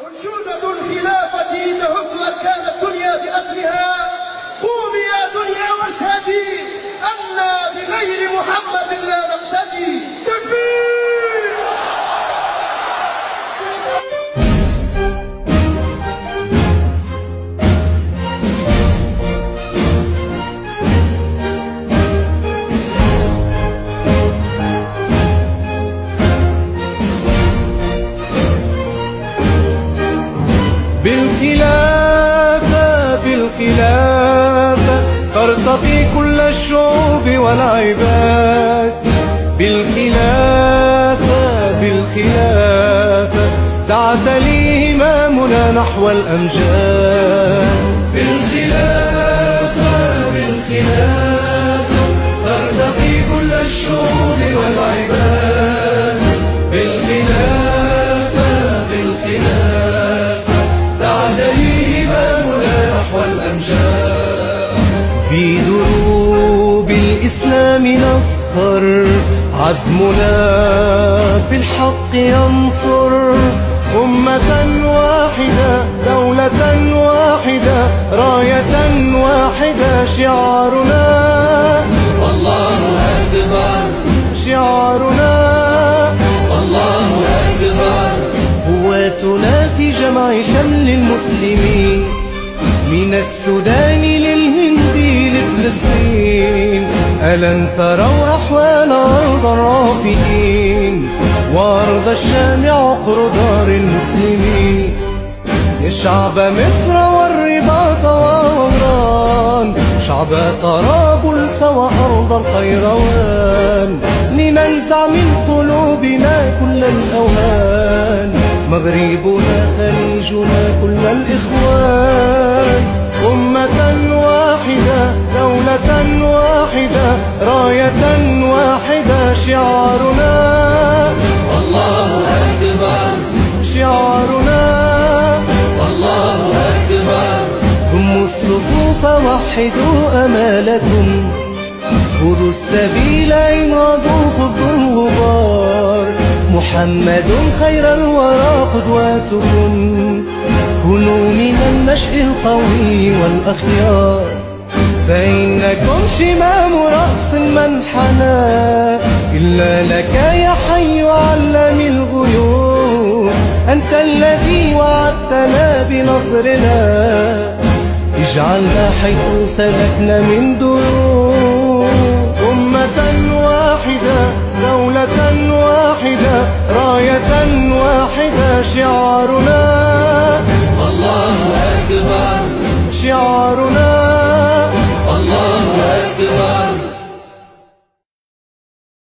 أنشودة الخلافة تهز أركان الدنيا بأكلها قومي يا دنيا واشهدي أنا بغير محمد بالخلافة ترتقي كل الشعوب والعباد. بالخلافة بالخلافة. تعتلي همامنا نحو الأمجاد. بالخلافة بالخلافة. بدروب الإسلام نفخر عزمنا بالحق ينصر. أمة واحدة دولة واحدة راية واحدة شعارنا. الله أكبر. شعارنا. الله أكبر. قواتنا في جمع شمل المسلمين. من السودان ألم تروا أحوال أرض الرافدين وأرض الشام عقر دار المسلمين يا شعب مصر والرباط وغران شعب طرابلس وأرض القيروان لننزع من قلوبنا كل الأوهان مغربنا خليجنا كل الإخوان راية واحدة شعارنا. الله أكبر. شعارنا. الله أكبر. ضموا الصفوف وحدوا أمالكم. خذوا السبيل انهضوا خذوا الغبار محمد خير الورى قدوتكم كونوا من النشء القوي والأخيار. فإنكم شمام رأس من حنى إلا لك يا حي علم الغيوب أنت الذي وعدتنا بنصرنا اجعلنا حيث سلكنا من دروب أمة واحدة دولة واحدة راية واحدة شعارنا